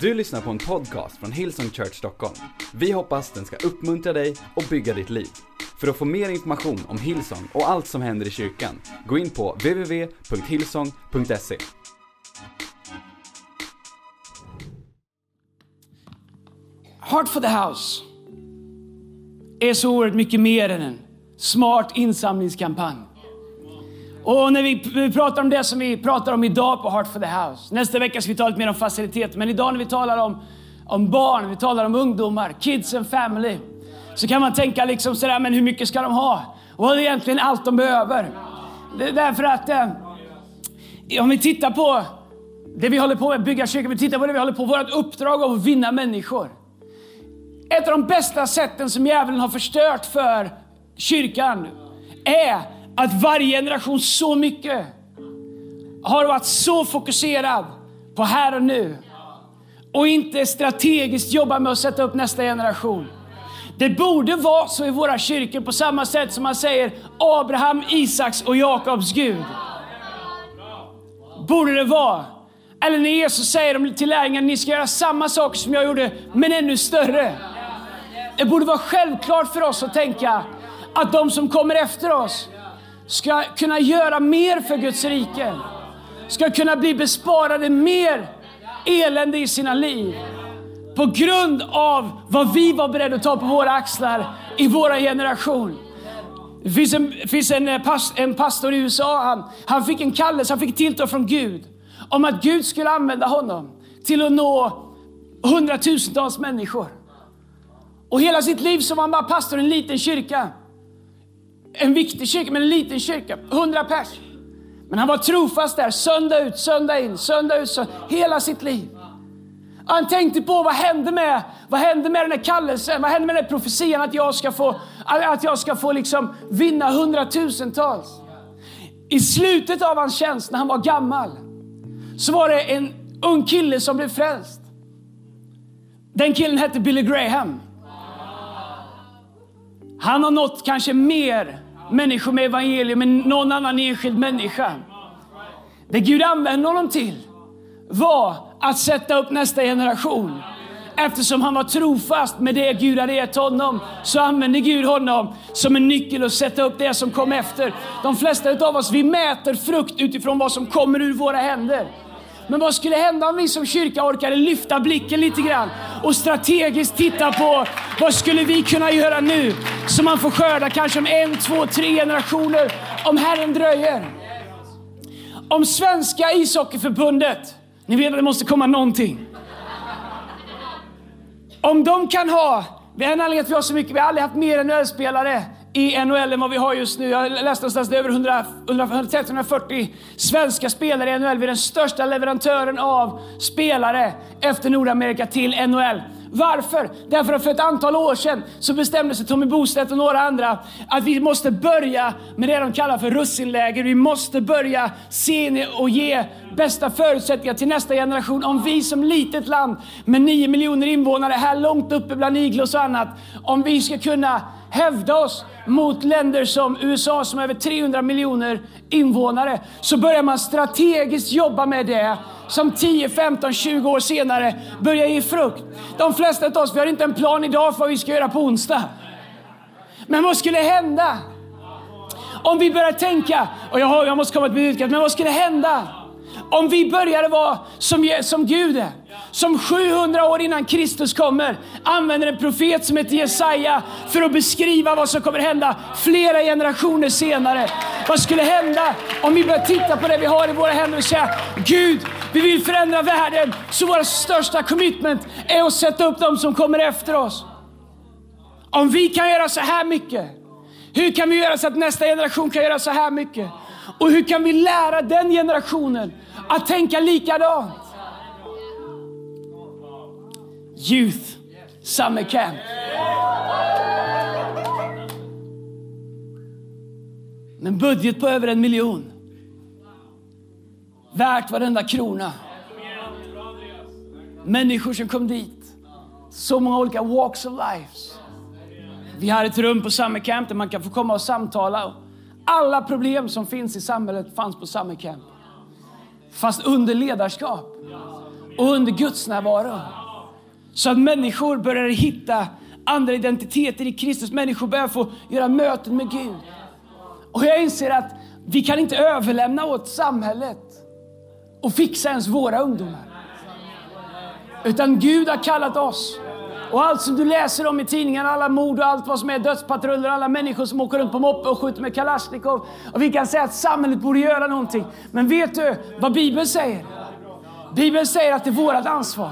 Du lyssnar på en podcast från Hillsong Church Stockholm. Vi hoppas den ska uppmuntra dig och bygga ditt liv. För att få mer information om Hillsong och allt som händer i kyrkan, gå in på www.hillsong.se. Heart for the House är så oerhört mycket mer än en smart insamlingskampanj. Och när vi, pratar om det som vi pratar om idag på Heart for the House. Nästa vecka ska vi tala lite mer om faciliteter. Men idag när vi talar om, om barn, vi talar om ungdomar, kids and family. Så kan man tänka liksom sådär, men hur mycket ska de ha? Och vad är egentligen allt de behöver? Det är därför att eh, om vi tittar på det vi håller på med, bygga kyrkan, vi tittar på det vi håller på vårt uppdrag av att vinna människor. Ett av de bästa sätten som djävulen har förstört för kyrkan är att varje generation så mycket har varit så fokuserad på här och nu och inte strategiskt jobbar med att sätta upp nästa generation. Det borde vara så i våra kyrkor på samma sätt som man säger Abraham, Isaks och Jakobs Gud. Borde det vara. Eller när Jesus säger till lärjungarna, ni ska göra samma saker som jag gjorde, men ännu större. Det borde vara självklart för oss att tänka att de som kommer efter oss ska kunna göra mer för Guds rike. Ska kunna bli besparade mer elände i sina liv. På grund av vad vi var beredda att ta på våra axlar i våra generation. Det finns en, finns en, eh, en pastor i USA, han, han fick en kallelse, han fick tilltal från Gud om att Gud skulle använda honom till att nå hundratusentals människor. Och hela sitt liv så var han bara pastor i en liten kyrka. En viktig kyrka, men en liten kyrka. Hundra pers. Men han var trofast där, söndag ut, söndag in, söndag ut, söndag, hela sitt liv. Han tänkte på vad hände med, vad hände med den här kallelsen, vad hände med den här profetian att jag ska få, att jag ska få liksom vinna hundratusentals. I slutet av hans tjänst, när han var gammal, så var det en ung kille som blev frälst. Den killen hette Billy Graham. Han har nått kanske mer människor med evangelium än någon annan enskild människa. Det Gud använde honom till var att sätta upp nästa generation. Eftersom han var trofast med det Gud hade gett honom så använde Gud honom som en nyckel att sätta upp det som kom efter. De flesta av oss vi mäter frukt utifrån vad som kommer ur våra händer. Men vad skulle hända om vi som kyrka orkade lyfta blicken lite grann och strategiskt titta på vad skulle vi kunna göra nu så man får skörda kanske om en, två, tre generationer om Herren dröjer. Om Svenska ishockeyförbundet, ni vet att det måste komma någonting. Om de kan ha, vi har en anledning att vi har så mycket, vi har aldrig haft mer NHL-spelare i NHL än vad vi har just nu. Jag läste någonstans det är över 130-140 svenska spelare i NHL. Vi är den största leverantören av spelare efter Nordamerika till NHL. Varför? Därför att för ett antal år sedan så bestämde sig Tommy Bostedt och några andra att vi måste börja med det de kallar för russinläger. Vi måste börja se och ge bästa förutsättningar till nästa generation. Om vi som litet land med 9 miljoner invånare här långt uppe bland iglos och annat, om vi ska kunna hävda oss mot länder som USA som har över 300 miljoner invånare så börjar man strategiskt jobba med det som 10, 15, 20 år senare börjar ge frukt. De flesta av oss vi har inte en plan idag för vad vi ska göra på onsdag. Men vad skulle hända om vi börjar tänka, och jag, har, jag måste komma till budskap, men vad skulle hända om vi började vara som, som Gud är? som 700 år innan Kristus kommer använder en profet som heter Jesaja för att beskriva vad som kommer hända flera generationer senare. Vad skulle hända om vi börjar titta på det vi har i våra händer och säga Gud, vi vill förändra världen. Så vårt största commitment är att sätta upp dem som kommer efter oss. Om vi kan göra så här mycket, hur kan vi göra så att nästa generation kan göra så här mycket? Och hur kan vi lära den generationen att tänka likadant? Youth Summer Camp. En budget på över en miljon. Värt varenda krona. Människor som kom dit. Så många olika walks of life. Vi har ett rum på Summer Camp där man kan få komma och samtala. Alla problem som finns i samhället fanns på Summer Camp. Fast under ledarskap och under Guds närvaro. Så att människor börjar hitta andra identiteter i Kristus. Människor börjar få göra möten med Gud. Och jag inser att vi kan inte överlämna åt samhället och fixa ens våra ungdomar. Utan Gud har kallat oss. Och allt som du läser om i tidningarna, alla mord och allt vad som är dödspatruller, alla människor som åker runt på moppe och skjuter med kalasjnikov. Och vi kan säga att samhället borde göra någonting. Men vet du vad Bibeln säger? Bibeln säger att det är vårt ansvar.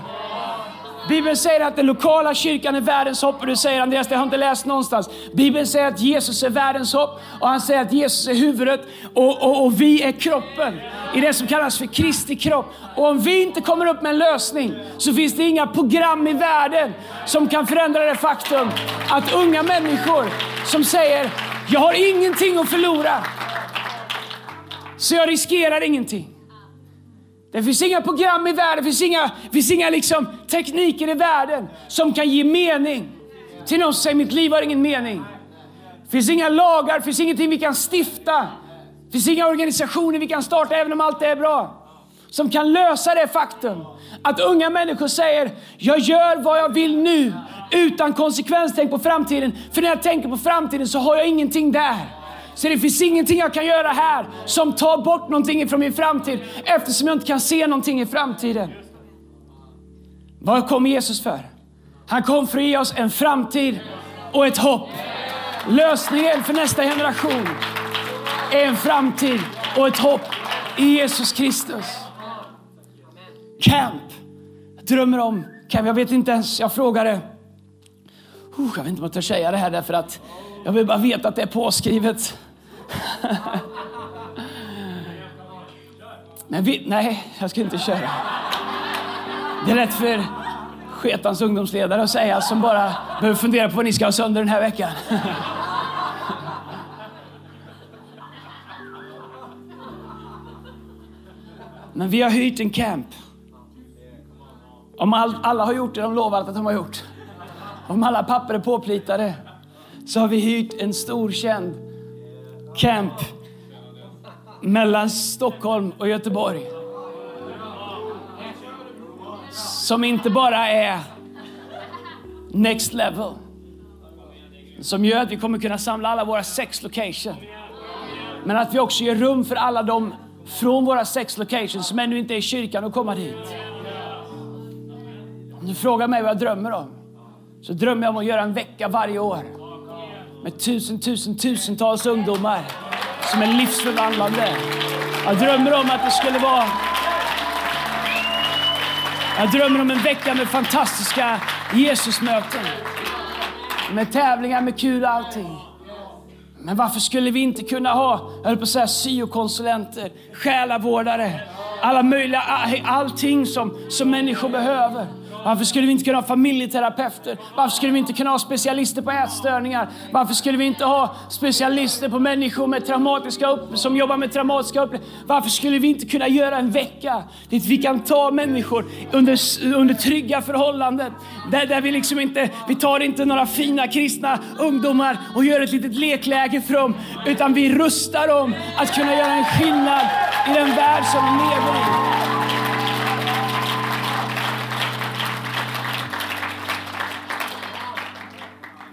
Bibeln säger att den lokala kyrkan är världens hopp och du säger Andreas, det har jag inte läst någonstans. Bibeln säger att Jesus är världens hopp och han säger att Jesus är huvudet och, och, och vi är kroppen i det som kallas för Kristi kropp. Och om vi inte kommer upp med en lösning så finns det inga program i världen som kan förändra det faktum att unga människor som säger jag har ingenting att förlora så jag riskerar ingenting. Det finns inga program i världen, det finns inga, finns inga liksom tekniker i världen som kan ge mening till någon som säger mitt liv har ingen mening. Det finns inga lagar, det finns ingenting vi kan stifta. Det finns inga organisationer vi kan starta även om allt är bra. Som kan lösa det faktum att unga människor säger jag gör vad jag vill nu utan konsekvenstänk på framtiden. För när jag tänker på framtiden så har jag ingenting där. Så det finns ingenting jag kan göra här som tar bort någonting från min framtid eftersom jag inte kan se någonting i framtiden. Vad kom Jesus för? Han kom för att ge oss en framtid och ett hopp. Lösningen för nästa generation är en framtid och ett hopp i Jesus Kristus. Camp. Jag drömmer om camp. Jag vet inte ens, jag frågade. jag vet inte om jag törs säga det här därför att jag vill bara veta att det är påskrivet. Men vi, nej, jag ska inte köra. Det är lätt för sketans ungdomsledare att säga som bara behöver fundera på vad ni ska ha sönder den här veckan. Men vi har hyrt en camp. Om all, alla har gjort det de lovat att de har gjort. Om alla papper är påplitade så har vi hyrt en stor känd camp mellan Stockholm och Göteborg. Som inte bara är next level. Som gör att vi kommer kunna samla alla våra sex locations. Men att vi också ger rum för alla de från våra sex locations som ännu inte är i kyrkan och komma dit. Om du frågar mig vad jag drömmer om så drömmer jag om att göra en vecka varje år med tusen, tusen, tusentals ungdomar som är livsförvandlande. Jag drömmer om att det skulle vara... Jag drömmer om en vecka med fantastiska Jesusmöten. Med tävlingar, med kul och allting. Men varför skulle vi inte kunna ha, jag höll på att säga syokonsulenter, själavårdare, alla möjliga, allting som, som människor behöver. Varför skulle vi inte kunna ha familjeterapeuter? Varför skulle vi inte kunna ha specialister på ätstörningar? Varför skulle vi inte ha specialister på människor med traumatiska upp, som jobbar med traumatiska upplevelser? Varför skulle vi inte kunna göra en vecka dit vi kan ta människor under, under trygga förhållanden? Där, där vi liksom inte, vi tar inte några fina kristna ungdomar och gör ett litet lekläge för dem, utan vi rustar dem att kunna göra en skillnad i den värld som vi lever i.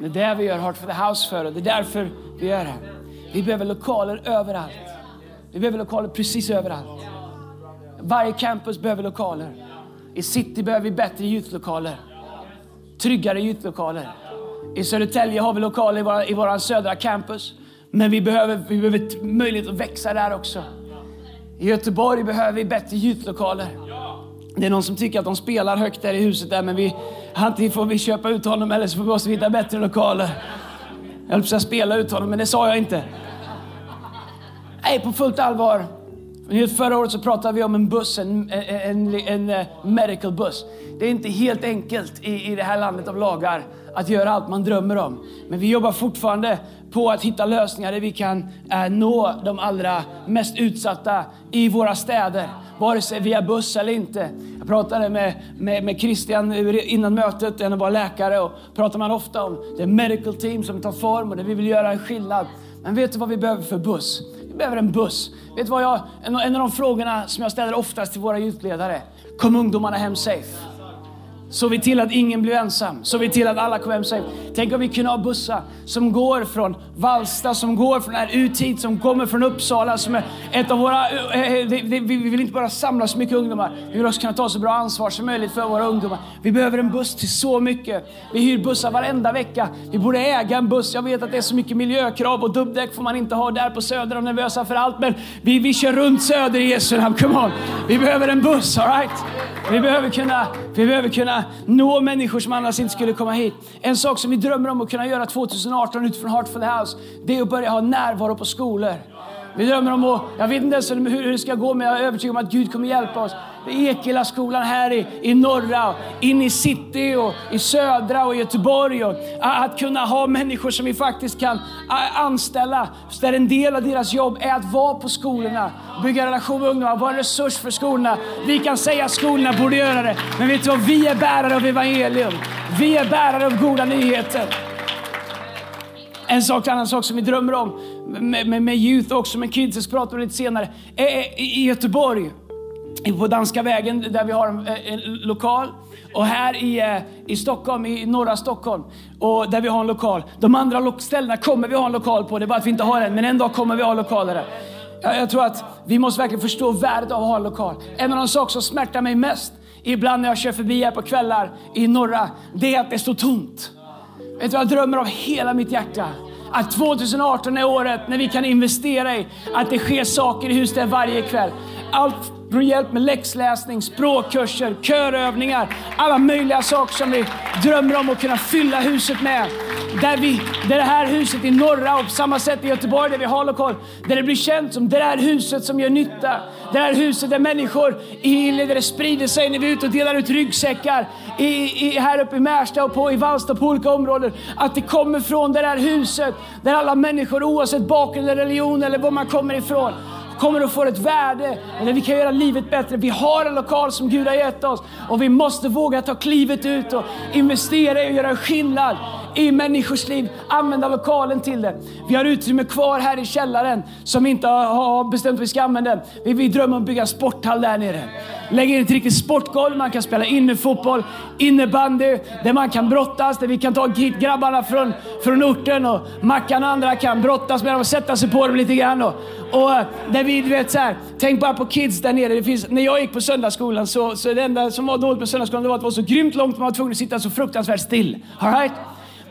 Det är det vi gör Heart for the House för och det är därför vi gör det. Vi behöver lokaler överallt. Vi behöver lokaler precis överallt. Varje campus behöver lokaler. I city behöver vi bättre youthlokaler. Tryggare youthlokaler. I Södertälje har vi lokaler i vår, i vår södra campus. Men vi behöver, vi behöver möjlighet att växa där också. I Göteborg behöver vi bättre youthlokaler. Det är någon som tycker att de spelar högt där i huset där, men vi, antingen får vi köpa ut honom eller så måste vi hitta bättre lokaler. Jag höll på att spela ut honom, men det sa jag inte. Nej, på fullt allvar. Förra året så pratade vi om en buss, en, en, en, en eh, medical buss. Det är inte helt enkelt i, i det här landet av lagar att göra allt man drömmer om. Men vi jobbar fortfarande på att hitta lösningar där vi kan eh, nå de allra mest utsatta i våra städer vare sig via buss eller inte. Jag pratade med, med, med Christian innan mötet, en av våra läkare, och pratar man ofta om det medical team som tar form och det vi vill göra en skillnad. Men vet du vad vi behöver för buss? Vi behöver en buss. Vet du vad jag, en, en av de frågorna som jag ställer oftast till våra utledare. kom ungdomarna hem safe. Så vi till att ingen blev ensam. Så vi till att alla kom hem safe. Tänk om vi kunde ha bussar som går från Valsta, som går från här ut hit, som kommer från Uppsala, som är ett av våra... Eh, eh, eh, vi vill inte bara samla så mycket ungdomar, vi vill också kunna ta så bra ansvar som möjligt för våra ungdomar. Vi behöver en buss till så mycket. Vi hyr bussar varenda vecka. Vi borde äga en buss. Jag vet att det är så mycket miljökrav och dubbdäck får man inte ha där på Söder De är nervösa för allt. Men vi, vi kör runt Söder i Jesu namn. Come on. Vi behöver en buss, alright? Vi behöver, kunna, vi behöver kunna nå människor som annars inte skulle komma hit. En sak som vi drömmer om att kunna göra 2018 utifrån Heart for the House, det är att börja ha närvaro på skolor. Vi drömmer om att, jag vet inte ens hur det ska gå, men jag är övertygad om att Gud kommer hjälpa oss. Ekela skolan här i, i norra, in i city och i södra och i Göteborg. Och, att kunna ha människor som vi faktiskt kan anställa. Där en del av deras jobb är att vara på skolorna, bygga relation med ungdomar, vara en resurs för skolorna. Vi kan säga att skolorna borde göra det, men vet du vad? Vi är bärare av evangelium. Vi är bärare av goda nyheter. En sak, annan sak som vi drömmer om med, med, med youth också, med kids, jag ska prata om lite senare, eh, eh, i Göteborg, på Danska vägen där vi har en, eh, en lokal. Och här i, i Stockholm, i norra Stockholm, och där vi har en lokal. De andra lo- ställena kommer vi ha en lokal på, det är bara att vi inte har en, men en dag kommer vi ha lokaler där. Jag, jag tror att vi måste verkligen förstå värdet av att ha en lokal. En av de saker som smärtar mig mest, ibland när jag kör förbi här på kvällar i norra, det är att det står tomt. Vet du vad jag drömmer av hela mitt hjärta? Att 2018 är året när vi kan investera i att det sker saker i huset varje kväll. Allt från hjälp med läxläsning, språkkurser, körövningar, alla möjliga saker som vi drömmer om att kunna fylla huset med. Där, vi, där det här huset i norra och på samma sätt i Göteborg där vi har lokal, där det blir känt som det där huset som gör nytta. Det här huset där människor i där det sprider sig när vi är ute och delar ut ryggsäckar i, i, här uppe i Märsta och på, i Vallsta på olika områden. Att det kommer från det där huset där alla människor oavsett bakgrund eller religion eller var man kommer ifrån kommer att få ett värde och där vi kan göra livet bättre. Vi har en lokal som Gud har gett oss och vi måste våga ta klivet ut och investera i att göra skillnad i människors liv. Använda lokalen till det. Vi har utrymme kvar här i källaren som vi inte har- bestämt att vi ska använda. Vi, vi drömmer om att bygga en sporthall där nere. Lägga in ett riktigt sportgolv, man kan spela innefotboll, innebandy, där man kan brottas, där vi kan ta hit grabbarna från, från orten och Mackan och andra kan brottas med dem och sätta sig på dem lite grann. Och, och eh, där vi, du vet så här, tänk bara på kids där nere. Det finns, när jag gick på söndagsskolan så, så det enda som var dåligt med söndagsskolan det var att det var så grymt långt man var tvungen att sitta så fruktansvärt still. All right?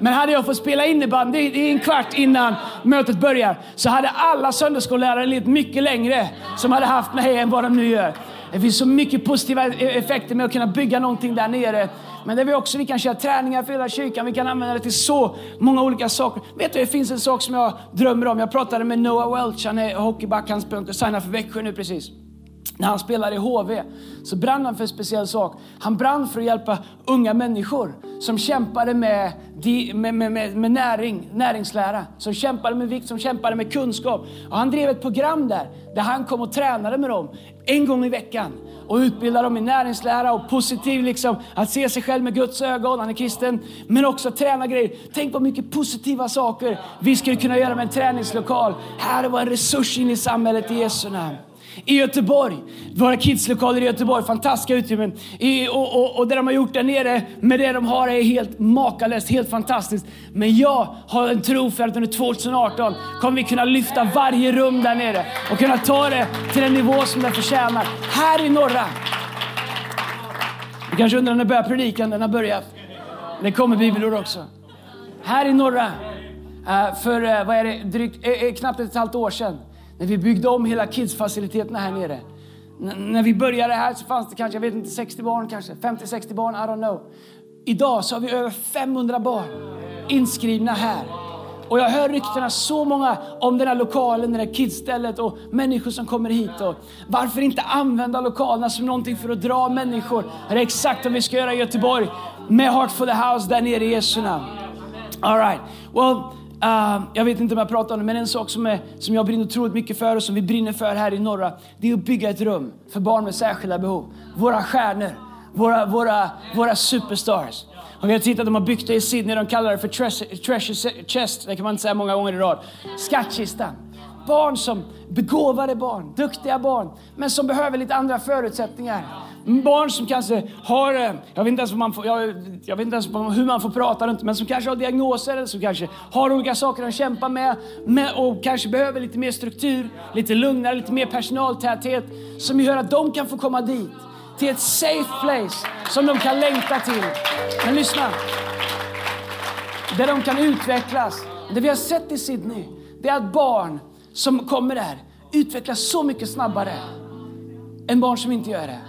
Men hade jag fått spela innebandy i en kvart innan mötet börjar så hade alla söndagsskollärare levt mycket längre som hade haft mig än vad de nu gör. Det finns så mycket positiva e- effekter med att kunna bygga någonting där nere. Men det vi också, vi kan köra träningar för hela kyrkan, vi kan använda det till så många olika saker. Vet du, det finns en sak som jag drömmer om. Jag pratade med Noah Welch, han är hockeyback, han sprungit och signar för Växjö nu precis. När han spelade i HV så brann han för en speciell sak. Han brann för att hjälpa unga människor som kämpade med, di- med, med, med, med näring, näringslära, som kämpade med vikt, som kämpade med kunskap. Och han drev ett program där, där han kom och tränade med dem en gång i veckan och utbildade dem i näringslära och positiv, liksom, att se sig själv med Guds ögon, han är kristen, men också träna grejer. Tänk vad mycket positiva saker vi skulle kunna göra med en träningslokal. Här var en resurs in i samhället i Jesu namn. I Göteborg, våra kidslokaler i Göteborg, fantastiska utrymmen. I, och, och, och det de har gjort där nere med det de har är helt makalöst, helt fantastiskt. Men jag har en tro för att under 2018 kommer vi kunna lyfta varje rum där nere och kunna ta det till den nivå som det förtjänar. Här i norra. Du kanske undrar när börjar predikan? Den har börjat. Det kommer bibelord också. Här i norra, eh, för eh, vad är det, drygt, eh, knappt ett halvt år sedan, när vi byggde om hela kidsfaciliteterna här nere. N- när vi började här så fanns det kanske, jag vet inte, 60 barn kanske, 50-60 barn, I don't know. Idag så har vi över 500 barn inskrivna här. Och jag hör ryktena så många om den här lokalen, det här kidsstället och människor som kommer hit. Och varför inte använda lokalerna som någonting för att dra människor? Det är exakt vad vi ska göra i Göteborg med Heart for the House där nere i Jesu namn. All right. Well, uh, jag vet inte om jag pratar om det, men en sak som, är, som jag brinner otroligt mycket för och som vi brinner för här i norra, det är att bygga ett rum för barn med särskilda behov. Våra stjärnor, våra, våra, våra superstars. Och vi har tittat, de har byggt det i Sydney, de kallar det för treasure, treasure chest, det kan man inte säga många gånger i rad. Skattkistan. Barn som begåvade barn, duktiga barn, men som behöver lite andra förutsättningar. Barn som kanske har, eh, jag vet inte ens, man får, jag, jag vet inte ens hur man får prata runt men som kanske har diagnoser, eller som kanske har olika saker att kämpa med, med och kanske behöver lite mer struktur, lite lugnare, lite mer personaltäthet som gör att de kan få komma dit till ett safe place som de kan längta till. Men lyssna. Där de kan utvecklas. Det vi har sett i Sydney, det är att barn som kommer där utvecklas så mycket snabbare än barn som inte gör det.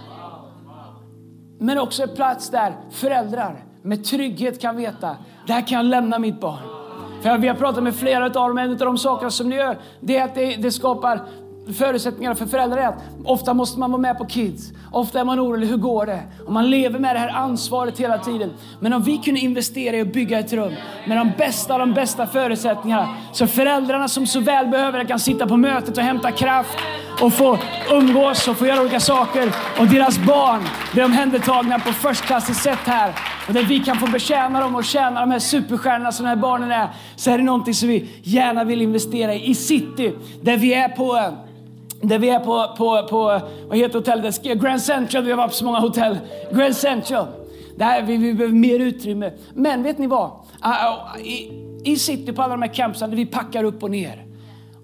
Men också en plats där föräldrar med trygghet kan veta, där kan jag lämna mitt barn. För vi har pratat med flera av dem, en av de saker som ni gör, det är att det, det skapar förutsättningarna för föräldrar är att ofta måste man vara med på kids. Ofta är man orolig, hur går det? Och man lever med det här ansvaret hela tiden. Men om vi kunde investera i att bygga ett rum med de bästa de bästa förutsättningarna. Så föräldrarna som så väl behöver det kan sitta på mötet och hämta kraft och få umgås och få göra olika saker. Och deras barn blir omhändertagna på förstklassigt sätt här. Och där vi kan få betjäna dem och tjäna de här superstjärnorna som de här barnen är. Så är det någonting som vi gärna vill investera i. I city, där vi är på där vi är på, på, på vad heter hotellet? Grand Central, vi har varit på så många hotell. Grand Central. Där vi, vi behöver mer utrymme. Men vet ni vad? Ah, ah, I, I city på alla de här campsen där vi packar upp och ner.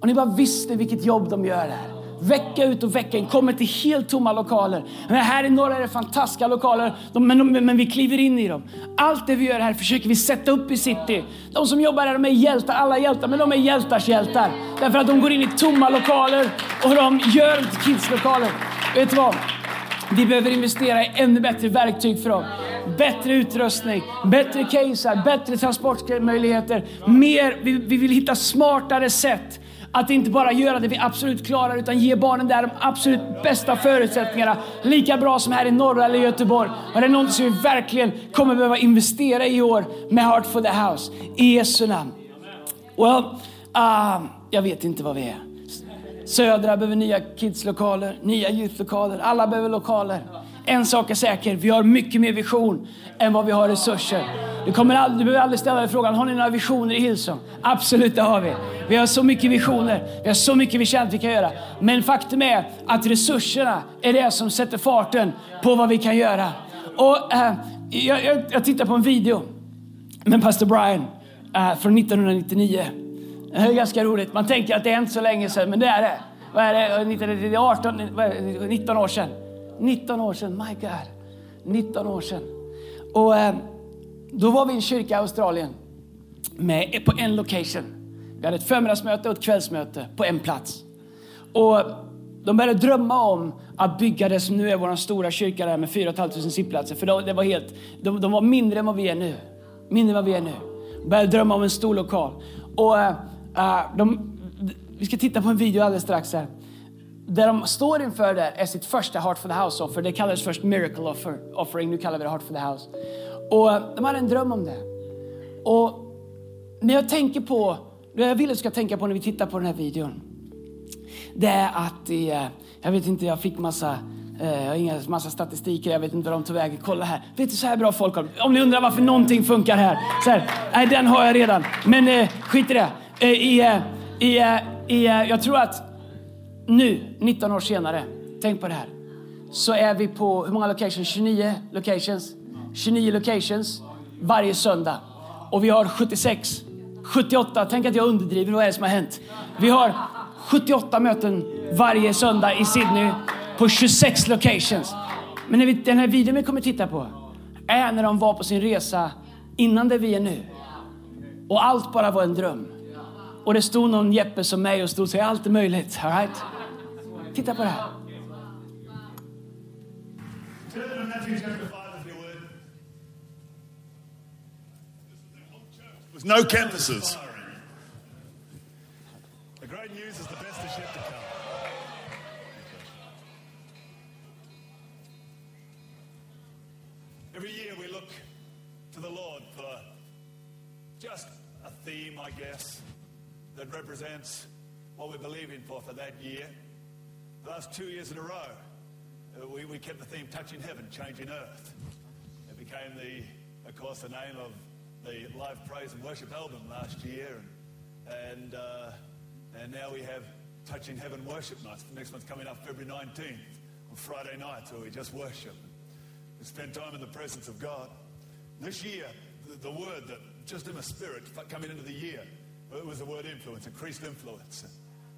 Och ni bara visste vilket jobb de gör där. Vecka ut och vecka in, kommer till helt tomma lokaler. Men här i norr är det fantastiska lokaler, men, de, men vi kliver in i dem. Allt det vi gör här försöker vi sätta upp i city. De som jobbar här de är hjältar, alla hjältar, men de är hjältars hjältar. Därför att de går in i tomma lokaler och de gör inte kidslokaler. Vet du vad? Vi behöver investera i ännu bättre verktyg för dem. Bättre utrustning, bättre case, bättre transportmöjligheter. Mer, vi, vi vill hitta smartare sätt att inte bara göra det vi absolut klarar utan ge barnen där de absolut bästa förutsättningarna. Lika bra som här i norra eller Göteborg. Och det är något som vi verkligen kommer behöva investera i år med Heart for the House. I Jesu namn. Well, uh, jag vet inte vad vi är. Södra behöver nya kidslokaler, nya youthlokaler. Alla behöver lokaler. En sak är säker, vi har mycket mer vision än vad vi har resurser. Du, kommer aldrig, du behöver aldrig ställa dig frågan, har ni några visioner i Hillsong? Absolut, det har vi. Vi har så mycket visioner, vi har så mycket vi känner att vi kan göra. Men faktum är att resurserna är det som sätter farten på vad vi kan göra. Och äh, jag, jag, jag tittar på en video med pastor Brian äh, från 1999. Det är ganska roligt. Man tänker att det är inte så länge sedan, men det är det. Vad är det? Eh, 18, 19 år sedan. 19 år sedan, my God. 19 år sedan. Och eh, då var vi i en kyrka i Australien med, på en location. Vi hade ett förmiddagsmöte och ett kvällsmöte på en plats. Och de började drömma om att bygga det som nu är vår stora kyrka där med 4 500 sittplatser. För de, det var helt, de, de, var mindre än vad vi är nu. Mindre än vad vi är nu. De började drömma om en stor lokal. Och uh, de, vi ska titta på en video alldeles strax här. Det de står inför där är sitt första Heart for the House-offer. Det kallades först Miracle offer, Offering, nu kallar vi det Heart for the House. Och de hade en dröm om det. Och när jag tänker på, det jag vill att du ska tänka på när vi tittar på den här videon. Det är att, i, eh, jag vet inte, jag fick massa eh, jag har inga massa statistiker, jag vet inte vad de tog vägen. Kolla här. Vet du så här bra folk har Om ni undrar varför någonting funkar här. Så här nej, den har jag redan. Men eh, skit i det. Eh, i, eh, i, eh, i, jag tror att nu, 19 år senare, tänk på det här. Så är vi på, hur många locations? 29 locations. 29 locations varje söndag. Och vi har 76, 78, tänk att jag underdriver, vad är det som har hänt? Vi har 78 möten varje söndag i Sydney på 26 locations. Men när vi, den här videon vi kommer titta på är när de var på sin resa innan det vi är nu. Och allt bara var en dröm. Och det stod någon Jeppe som mig och stod och sa allt är möjligt. All right? Titta på det här. With no campuses. The great news is the best is yet to come. Every year we look to the Lord for just a theme, I guess, that represents what we're believing for for that year. The last two years in a row, uh, we, we kept the theme Touching Heaven, Changing Earth. It became the, of course, the name of the live praise and worship album last year, and and, uh, and now we have Touching Heaven Worship Nights. The next one's coming up February 19th on Friday nights where we just worship and spend time in the presence of God. This year, the, the word that just in my spirit coming into the year it was the word influence, increased influence.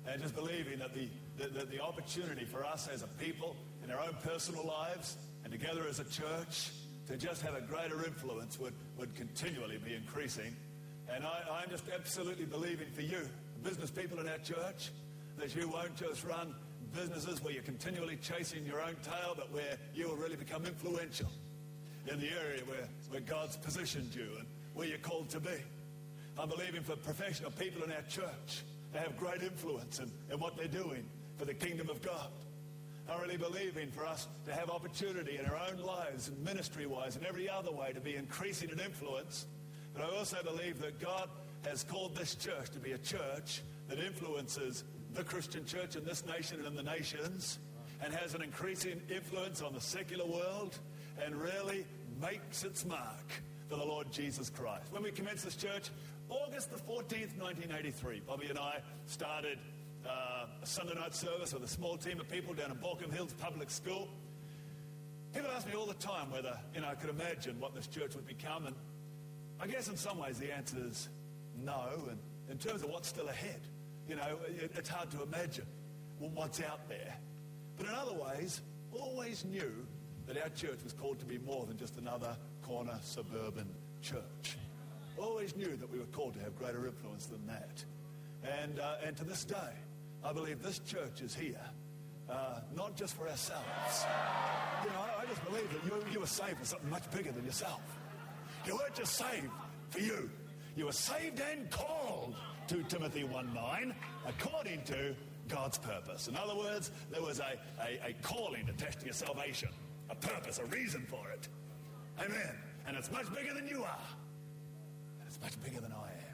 And just believing that the, the, the opportunity for us as a people in our own personal lives and together as a church to just have a greater influence would, would continually be increasing. And I, I'm just absolutely believing for you, business people in our church, that you won't just run businesses where you're continually chasing your own tail, but where you will really become influential in the area where, where God's positioned you and where you're called to be. I'm believing for professional people in our church to have great influence in, in what they're doing for the kingdom of God. I'm really believing for us to have opportunity in our own lives and ministry wise and every other way to be increasing in influence. But I also believe that God has called this church to be a church that influences the Christian church in this nation and in the nations and has an increasing influence on the secular world and really makes its mark for the Lord Jesus Christ. When we commenced this church, August the 14th, 1983, Bobby and I started uh, a Sunday night service with a small team of people down in Balcombe Hills Public School. People ask me all the time whether you know I could imagine what this church would become, and I guess in some ways the answer is no. And in terms of what's still ahead, you know, it, it's hard to imagine what's out there. But in other ways, always knew that our church was called to be more than just another corner suburban church. Always knew that we were called to have greater influence than that. And, uh, and to this day, I believe this church is here, uh, not just for ourselves. You know, I, I just believe that you, you were saved for something much bigger than yourself. You weren't just saved for you. You were saved and called to Timothy 1 9, according to God's purpose. In other words, there was a, a, a calling attached to your salvation, a purpose, a reason for it. Amen. And it's much bigger than you are. And it's much bigger than I am.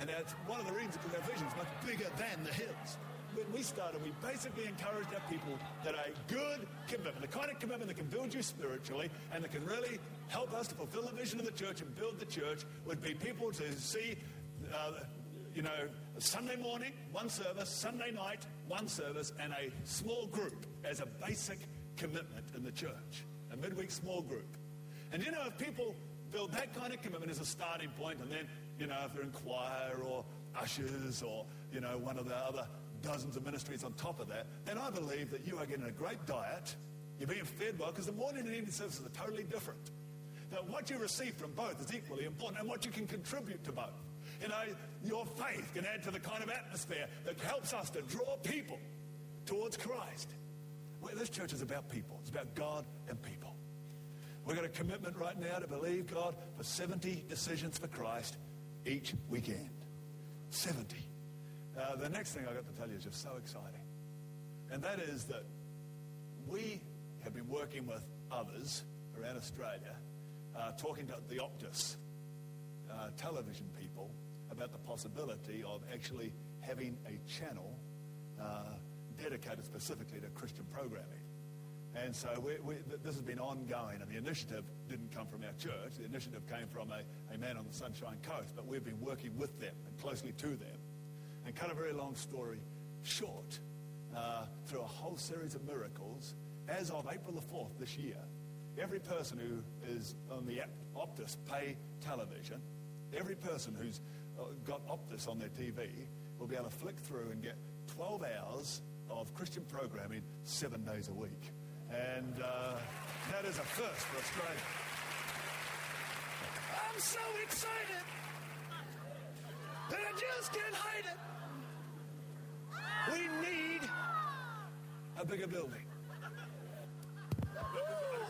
And that's one of the reasons because our vision is much bigger than the hills. When we started, we basically encouraged our people that a good commitment, the kind of commitment that can build you spiritually and that can really help us to fulfill the vision of the church and build the church would be people to see, uh, you know, Sunday morning, one service, Sunday night, one service, and a small group as a basic commitment in the church. A midweek small group. And you know, if people build that kind of commitment as a starting point, and then, you know, if they're in choir or ushers or, you know, one of the other dozens of ministries on top of that, then I believe that you are getting a great diet. You're being fed well because the morning and evening services are totally different. That what you receive from both is equally important and what you can contribute to both. You know, your faith can add to the kind of atmosphere that helps us to draw people towards Christ. Well, this church is about people. It's about God and people. We've got a commitment right now to believe God for 70 decisions for Christ each weekend. 70. Uh, the next thing I've got to tell you is just so exciting. And that is that we have been working with others around Australia, uh, talking to the Optus uh, television people about the possibility of actually having a channel uh, dedicated specifically to Christian programming. And so we, we, this has been ongoing, and the initiative didn't come from our church. The initiative came from a, a man on the Sunshine Coast, but we've been working with them and closely to them. And cut a very long story short, uh, through a whole series of miracles, as of April the 4th this year, every person who is on the Optus pay television, every person who's got Optus on their TV will be able to flick through and get 12 hours of Christian programming seven days a week. And uh, that is a first for Australia. I'm so excited that I just can't hide it. We need a bigger building.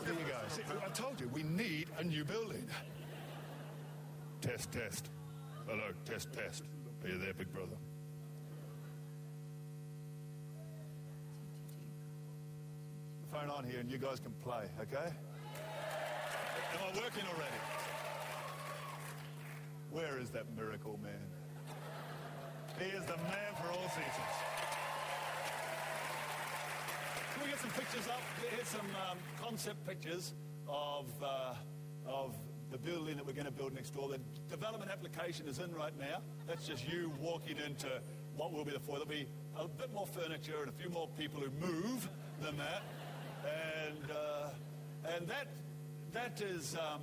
There you go. See, I told you, we need a new building. Test, test. Hello, test, test. Are you there, big brother? Phone on here and you guys can play, okay? Am I working already? Where is that miracle man? He is the man for all seasons. Can we get some pictures up? Here's some um, concept pictures of, uh, of the building that we're going to build next door. The development application is in right now. That's just you walking into what will be the foyer. There'll be a bit more furniture and a few more people who move than that. And, uh, and that, that is um,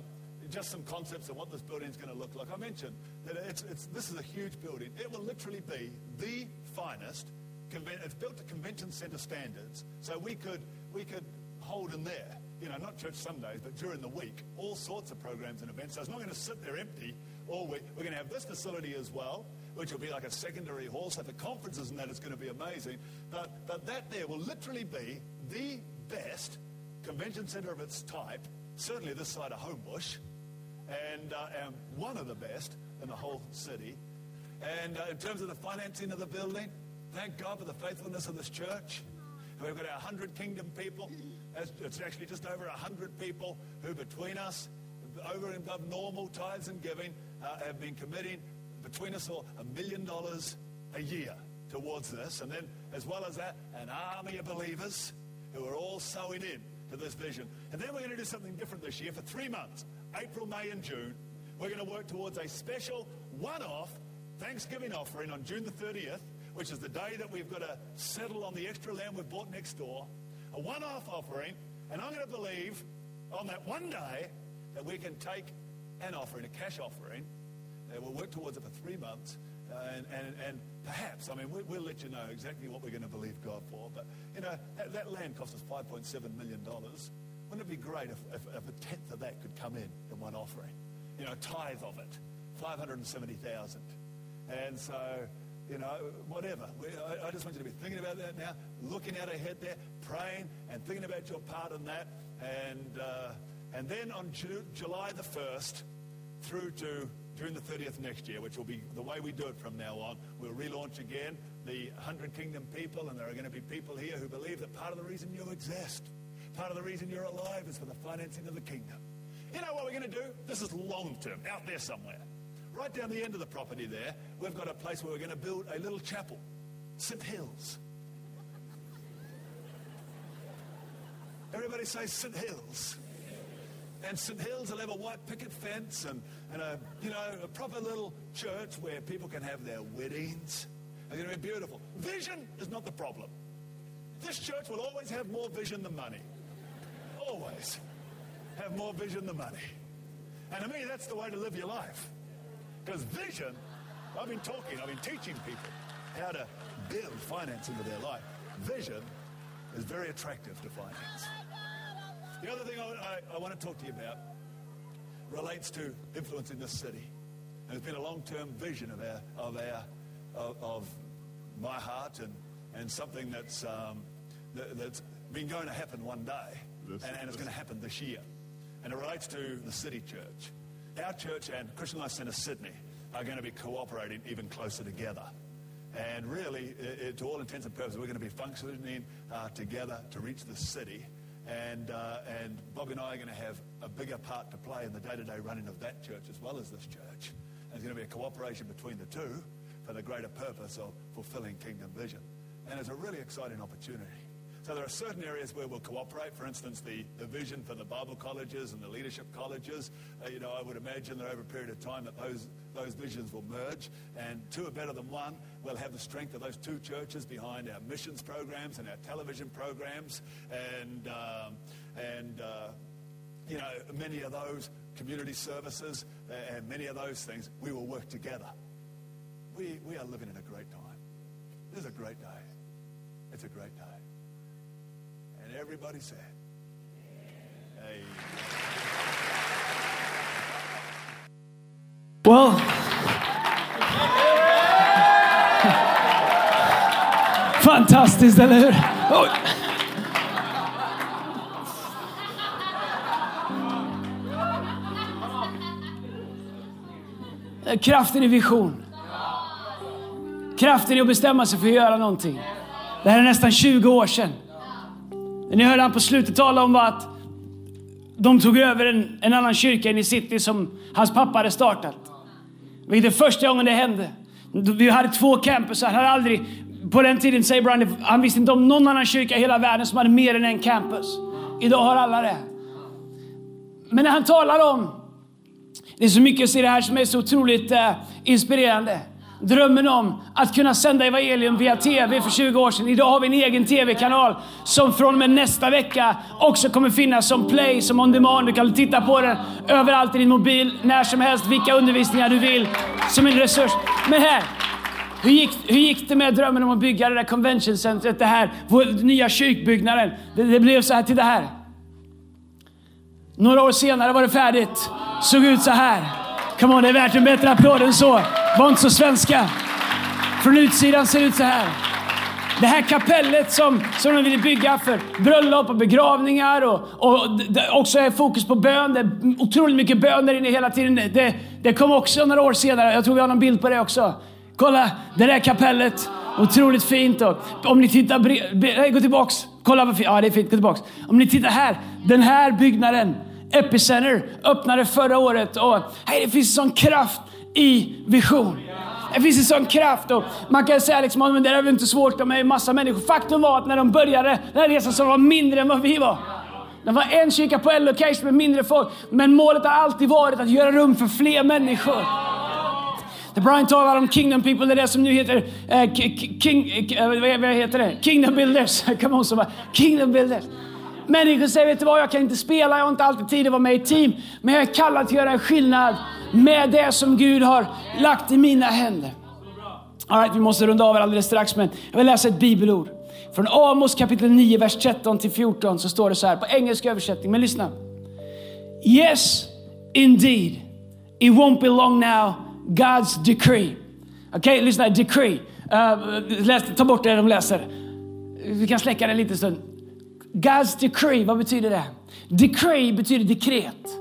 just some concepts of what this building is going to look like. I mentioned that it's, it's, this is a huge building. It will literally be the finest. Conven- it's built to convention center standards. So we could, we could hold in there, you know, not church Sundays, but during the week, all sorts of programs and events. So it's not going to sit there empty all week. We're going to have this facility as well, which will be like a secondary hall. So for conferences and that, it's going to be amazing. But, but that there will literally be the best convention center of its type, certainly this side of Homebush, and, uh, one of the best in the whole city. And uh, in terms of the financing of the building, thank God for the faithfulness of this church. We've got our 100 kingdom people. It's actually just over 100 people who, between us, over and above normal tithes and giving, uh, have been committing between us all a million dollars a year towards this. And then, as well as that, an army of believers who are all sewing in to this vision. And then we're going to do something different this year for three months April, May, and June. We're going to work towards a special one off Thanksgiving offering on June the 30th, which is the day that we've got to settle on the extra land we've bought next door. A one off offering. And I'm going to believe on that one day that we can take an offering, a cash offering, and we'll work towards it for three months. And, and, and perhaps, I mean, we, will let you know exactly what we're going to believe God for. But, you know, that, that land cost us $5.7 million. Wouldn't it be great if, if, if, a tenth of that could come in in one offering? You know, a tithe of it, 570000 And so, you know, whatever. We, I, I, just want you to be thinking about that now, looking out ahead there, praying and thinking about your part in that. And, uh, and then on Ju- July the 1st through to June the 30th next year, which will be the way we do it from now on. We'll relaunch again the 100 Kingdom people, and there are going to be people here who believe that part of the reason you exist, part of the reason you're alive is for the financing of the kingdom. You know what we're going to do? This is long term, out there somewhere. Right down the end of the property there, we've got a place where we're going to build a little chapel, St. Hills. Everybody say St. Hills. And St. Hills will have a white picket fence and, and a, you know, a proper little church where people can have their weddings. It's going to be beautiful. Vision is not the problem. This church will always have more vision than money. Always have more vision than money. And to me, that's the way to live your life. Because vision, I've been talking, I've been teaching people how to build finance into their life. Vision is very attractive to finance. The other thing I, I, I want to talk to you about relates to influencing this city. And it's been a long-term vision of our, of our, of, of my heart and, and something that's, um, that, has been going to happen one day. This, and, and it's going to happen this year. And it relates to the city church. Our church and Christian Life Centre Sydney are going to be cooperating even closer together. And really, it, it, to all intents and purposes, we're going to be functioning uh, together to reach the city and, uh, and Bobby and I are going to have a bigger part to play in the day-to-day running of that church as well as this church. And there's going to be a cooperation between the two for the greater purpose of fulfilling kingdom vision. And it's a really exciting opportunity. So there are certain areas where we'll cooperate. For instance, the, the vision for the Bible colleges and the leadership colleges. Uh, you know, I would imagine that over a period of time that those, those visions will merge. And two are better than one. We'll have the strength of those two churches behind our missions programs and our television programs. And, um, and uh, you know, many of those community services and many of those things, we will work together. We, we are living in a great time. This is a great day. It's a great day. And everybody said, Amen. Well, fantastiskt, eller hur? Oh. Kraften i vision. Kraften i att bestämma sig för att göra någonting. Det här är nästan 20 år sedan. Det ni hörde han på slutet tala om var att de tog över en, en annan kyrka i city som hans pappa hade startat. Vilket är första gången det hände. Vi hade två campus. Han hade aldrig, på den tiden säger Brian, han visste inte om någon annan kyrka i hela världen som hade mer än en campus. Idag har alla det. Men när han talar om, det är så mycket i det här som är så otroligt uh, inspirerande drömmen om att kunna sända evangelium via TV för 20 år sedan. Idag har vi en egen TV-kanal som från och med nästa vecka också kommer finnas som play, som on demand. Du kan titta på den överallt i din mobil, när som helst, vilka undervisningar du vill, som en resurs. Men här, hur gick, hur gick det med drömmen om att bygga det där conventioncentret, det här, vår nya kyrkbyggnaden? Det, det blev så här till det här. Några år senare var det färdigt. Såg ut så här. Come on, det är värt en bättre applåd än så. Var inte så svenska. Från utsidan ser det ut så här. Det här kapellet som, som de ville bygga för bröllop och begravningar och, och det också är fokus på bön. Det är otroligt mycket bön där inne hela tiden. Det, det kom också några år senare. Jag tror vi har någon bild på det också. Kolla, det där kapellet. Otroligt fint. Och om ni tittar... Nej, gå tillbaks. Kolla vad fint. Ja, det är fint. Gå tillbaks. Om ni tittar här. Den här byggnaden Epicenter öppnade förra året och hej, det finns en sån kraft i vision. Det finns en sån kraft och man kan säga liksom, men det är väl inte svårt, de är ju massa människor. Faktum var att när de började den här resan så var de mindre än vad vi var. Det var en kyrka på en location med mindre folk, men målet har alltid varit att göra rum för fler människor. Det Brian talar om Kingdom People, det är det som nu heter eh, King, eh, vad heter det? Kingdom Builders. Come on, så bara, Kingdom Builders. Människor säger, vet du vad, jag kan inte spela, jag har inte alltid tid att vara med i team. Men jag är kallad att göra en skillnad med det som Gud har lagt i mina händer. All right, vi måste runda av alldeles strax, men jag vill läsa ett bibelord. Från Amos kapitel 9, vers 13 till 14 så står det så här på engelsk översättning. Men lyssna. Yes, indeed, it won't be long now, God's decree. Okej, okay, lyssna, decree. Uh, läs, ta bort det de läser. Vi kan släcka det en liten stund. God's decree, vad betyder det? Decree betyder dekret.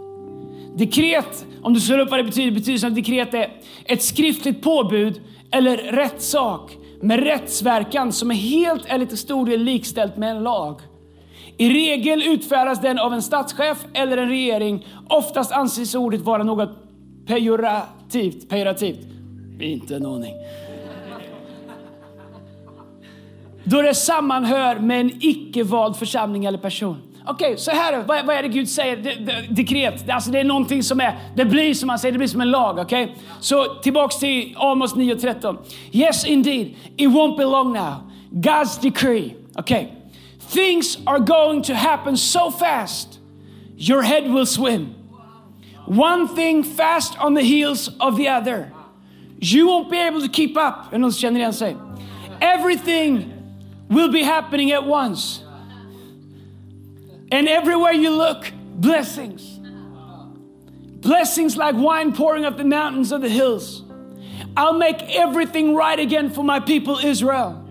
Dekret, om du slår upp vad det betyder, betyder som dekret är ett skriftligt påbud eller rättssak med rättsverkan som är helt eller till stor del likställt med en lag. I regel utfärdas den av en statschef eller en regering. Oftast anses ordet vara något pejorativt. Pejorativt. Inte en aning. Då det sammanhör med en icke-vald församling eller person. Okej, okay, så här vad, vad är det Gud säger? Det, det, dekret. Det, alltså det är någonting som är, det blir som man säger, det blir som en lag. Okej? Okay? Så tillbaks till Amos 9.13. Yes indeed, it won't be long now. God's decree. Okay. Things are going to happen so fast, your head will swim. One thing fast on the heels of the other. You won't be able to keep up. Är det någon som känner igen sig? Everything will be happening at once. And everywhere you look, blessings. Blessings like wine pouring up the mountains of the hills. I'll make everything right again for my people Israel.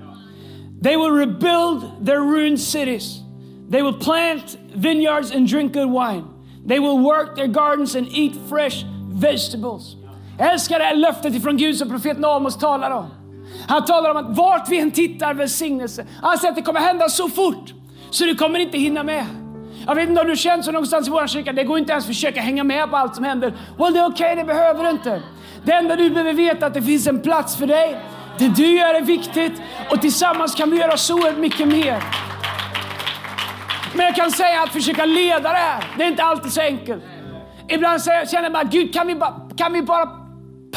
They will rebuild their ruined cities. They will plant vineyards and drink good wine. They will work their gardens and eat fresh vegetables. Älskar det löftet ifrån Gud som profeten Amos talar om. Han talar om att vart vi än tittar välsignelse. Han säger att det kommer hända så fort så du kommer inte hinna med. Jag vet inte om du känner så någonstans i vår kyrka, det går inte ens att försöka hänga med på allt som händer. Well, det är okej, okay, det behöver du inte. Det enda du behöver veta är att det finns en plats för dig. Det du gör är viktigt och tillsammans kan vi göra så mycket mer. Men jag kan säga att försöka leda det här, det är inte alltid så enkelt. Ibland känner man, Gud kan vi bara, kan vi bara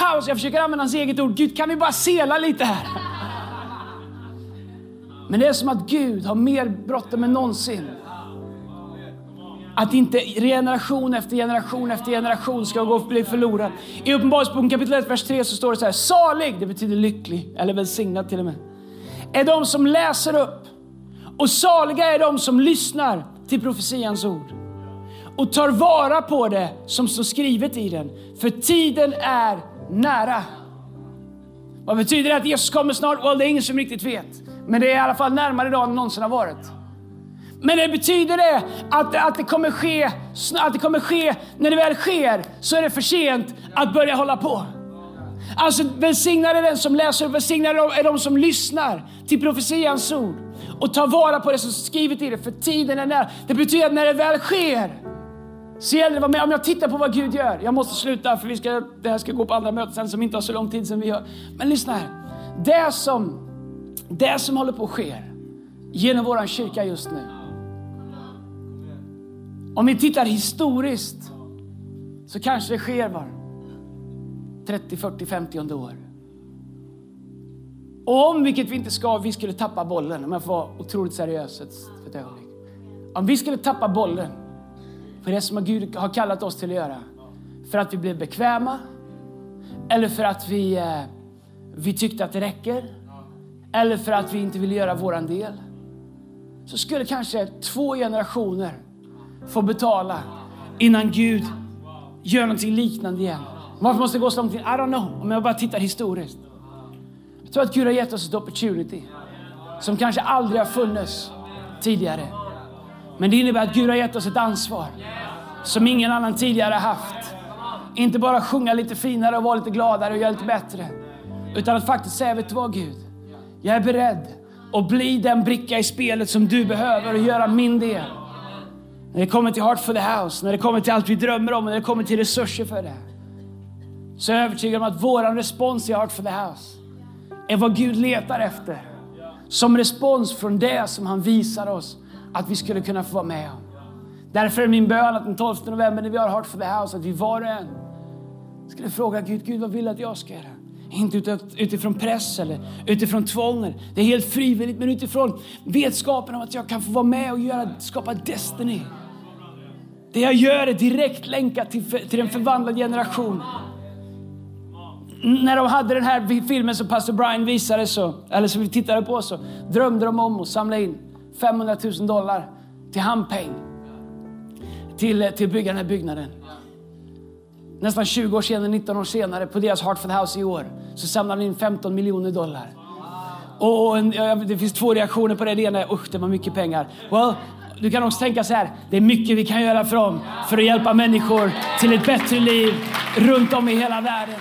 paus. Jag försöker använda hans eget ord. Gud, kan vi bara sela lite här? Men det är som att Gud har mer bråttom än någonsin. Att inte generation efter generation efter generation ska gå och bli förlorad. I Uppenbarelseboken kapitel 1, vers 3 så står det så här. Salig, det betyder lycklig, eller välsignad till och med, är de som läser upp. Och saliga är de som lyssnar till profetians ord och tar vara på det som står skrivet i den. För tiden är nära. Vad betyder det att Jesus kommer snart? Well, det är ingen som riktigt vet. Men det är i alla fall närmare idag än någonsin har varit. Men det betyder det att, att, det kommer ske, att det kommer ske, när det väl sker, så är det för sent att börja hålla på. Alltså välsignade är den som läser och välsignade är de som lyssnar till profetians ord och tar vara på det som skrivet i det, för tiden är nära. Det betyder att när det väl sker, så gäller det att vara med. Om jag tittar på vad Gud gör. Jag måste sluta för vi ska, det här ska gå på andra möten sen som inte har så lång tid som vi gör. Men lyssna här. Det som, det som håller på att ske genom vår kyrka just nu. Om vi tittar historiskt så kanske det sker var 30, 40, 50 år. Och om, vilket vi inte ska, vi skulle tappa bollen, om jag får vara otroligt seriös ett, ett ögonblick. Om vi skulle tappa bollen för det som Gud har kallat oss till att göra, för att vi blev bekväma, eller för att vi, eh, vi tyckte att det räcker, eller för att vi inte ville göra våran del, så skulle kanske två generationer få betala innan Gud gör någonting liknande igen. Varför måste det gå så långt? I don't know, om jag bara tittar historiskt. Jag tror att Gud har gett oss ett opportunity som kanske aldrig har funnits tidigare. Men det innebär att Gud har gett oss ett ansvar som ingen annan tidigare haft. Inte bara sjunga lite finare och vara lite gladare och göra lite bättre. Utan att faktiskt säga, vet du vad Gud? Jag är beredd att bli den bricka i spelet som du behöver och göra min del. När det kommer till Heart for the House, när det kommer till allt vi drömmer om, när det kommer till resurser för det. Så är jag övertygad om att våran respons i Heart for the House är vad Gud letar efter. Som respons från det som han visar oss att vi skulle kunna få vara med om. Därför är min bön att den 12 november när vi har Heart for the House, att vi var och en skulle fråga Gud, Gud vad vill du att jag ska göra? Inte utifrån press eller utifrån tvång. Det är helt frivilligt, men utifrån vetskapen om att jag kan få vara med och göra, skapa Destiny. Det jag gör är direkt länkat till, till en förvandlad generation. När de hade den här filmen som pastor Brian visade, så, eller som vi tittade på, så drömde de om att samla in 500 000 dollar till handpeng till, eh, till att bygga den här byggnaden. Nästan 20 år senare, 19 år senare, på deras Hartford House i år, så samlade de in 15 miljoner dollar. Och en, det finns två reaktioner på det. Det ena är usch, det var mycket pengar. Well, du kan också tänka så här, det är mycket vi kan göra för dem för att hjälpa människor till ett bättre liv runt om i hela världen.